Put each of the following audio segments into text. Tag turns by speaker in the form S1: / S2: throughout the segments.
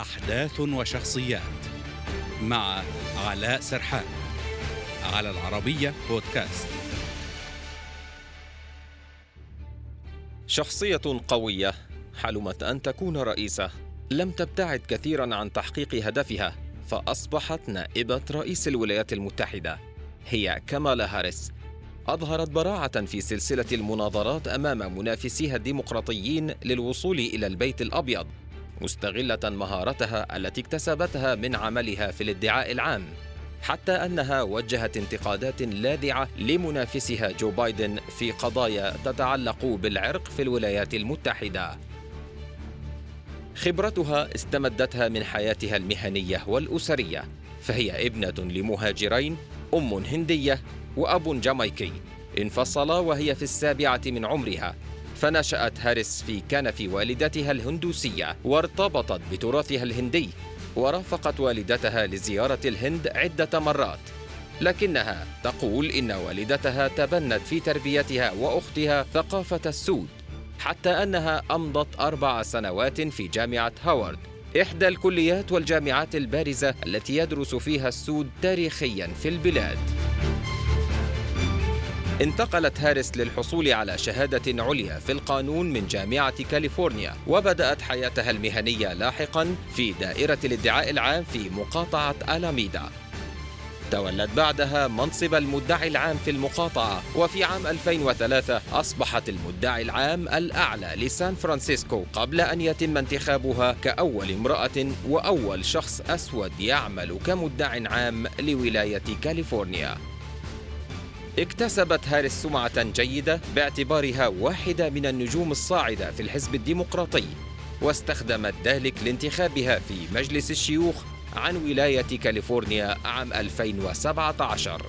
S1: أحداث وشخصيات مع علاء سرحان على العربية بودكاست.
S2: شخصية قوية حلمت أن تكون رئيسة. لم تبتعد كثيرا عن تحقيق هدفها فأصبحت نائبة رئيس الولايات المتحدة. هي كمالا هاريس. أظهرت براعة في سلسلة المناظرات أمام منافسيها الديمقراطيين للوصول إلى البيت الأبيض. مستغلة مهارتها التي اكتسبتها من عملها في الادعاء العام حتى أنها وجهت انتقادات لاذعة لمنافسها جو بايدن في قضايا تتعلق بالعرق في الولايات المتحدة. خبرتها استمدتها من حياتها المهنية والأسرية فهي ابنة لمهاجرين أم هندية وأب جامايكي انفصلا وهي في السابعة من عمرها. فنشأت هاريس في كنف والدتها الهندوسية وارتبطت بتراثها الهندي ورافقت والدتها لزيارة الهند عدة مرات. لكنها تقول إن والدتها تبنت في تربيتها وأختها ثقافة السود حتى أنها أمضت أربع سنوات في جامعة هاورد. إحدى الكليات والجامعات البارزة التي يدرس فيها السود تاريخيا في البلاد. انتقلت هاريس للحصول على شهادة عليا في القانون من جامعة كاليفورنيا وبدأت حياتها المهنية لاحقا في دائرة الادعاء العام في مقاطعة ألاميدا. تولت بعدها منصب المدعي العام في المقاطعة وفي عام 2003 أصبحت المدعي العام الأعلى لسان فرانسيسكو قبل أن يتم انتخابها كأول امرأة وأول شخص أسود يعمل كمدع عام لولاية كاليفورنيا. اكتسبت هاريس سمعة جيدة باعتبارها واحدة من النجوم الصاعدة في الحزب الديمقراطي واستخدمت ذلك لانتخابها في مجلس الشيوخ عن ولاية كاليفورنيا عام 2017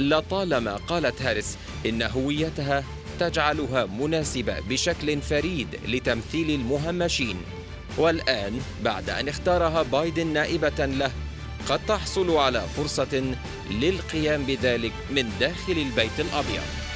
S2: لطالما قالت هاريس إن هويتها تجعلها مناسبة بشكل فريد لتمثيل المهمشين والآن بعد أن اختارها بايدن نائبة له قد تحصل على فرصة للقيام بذلك من داخل البيت الأبيض.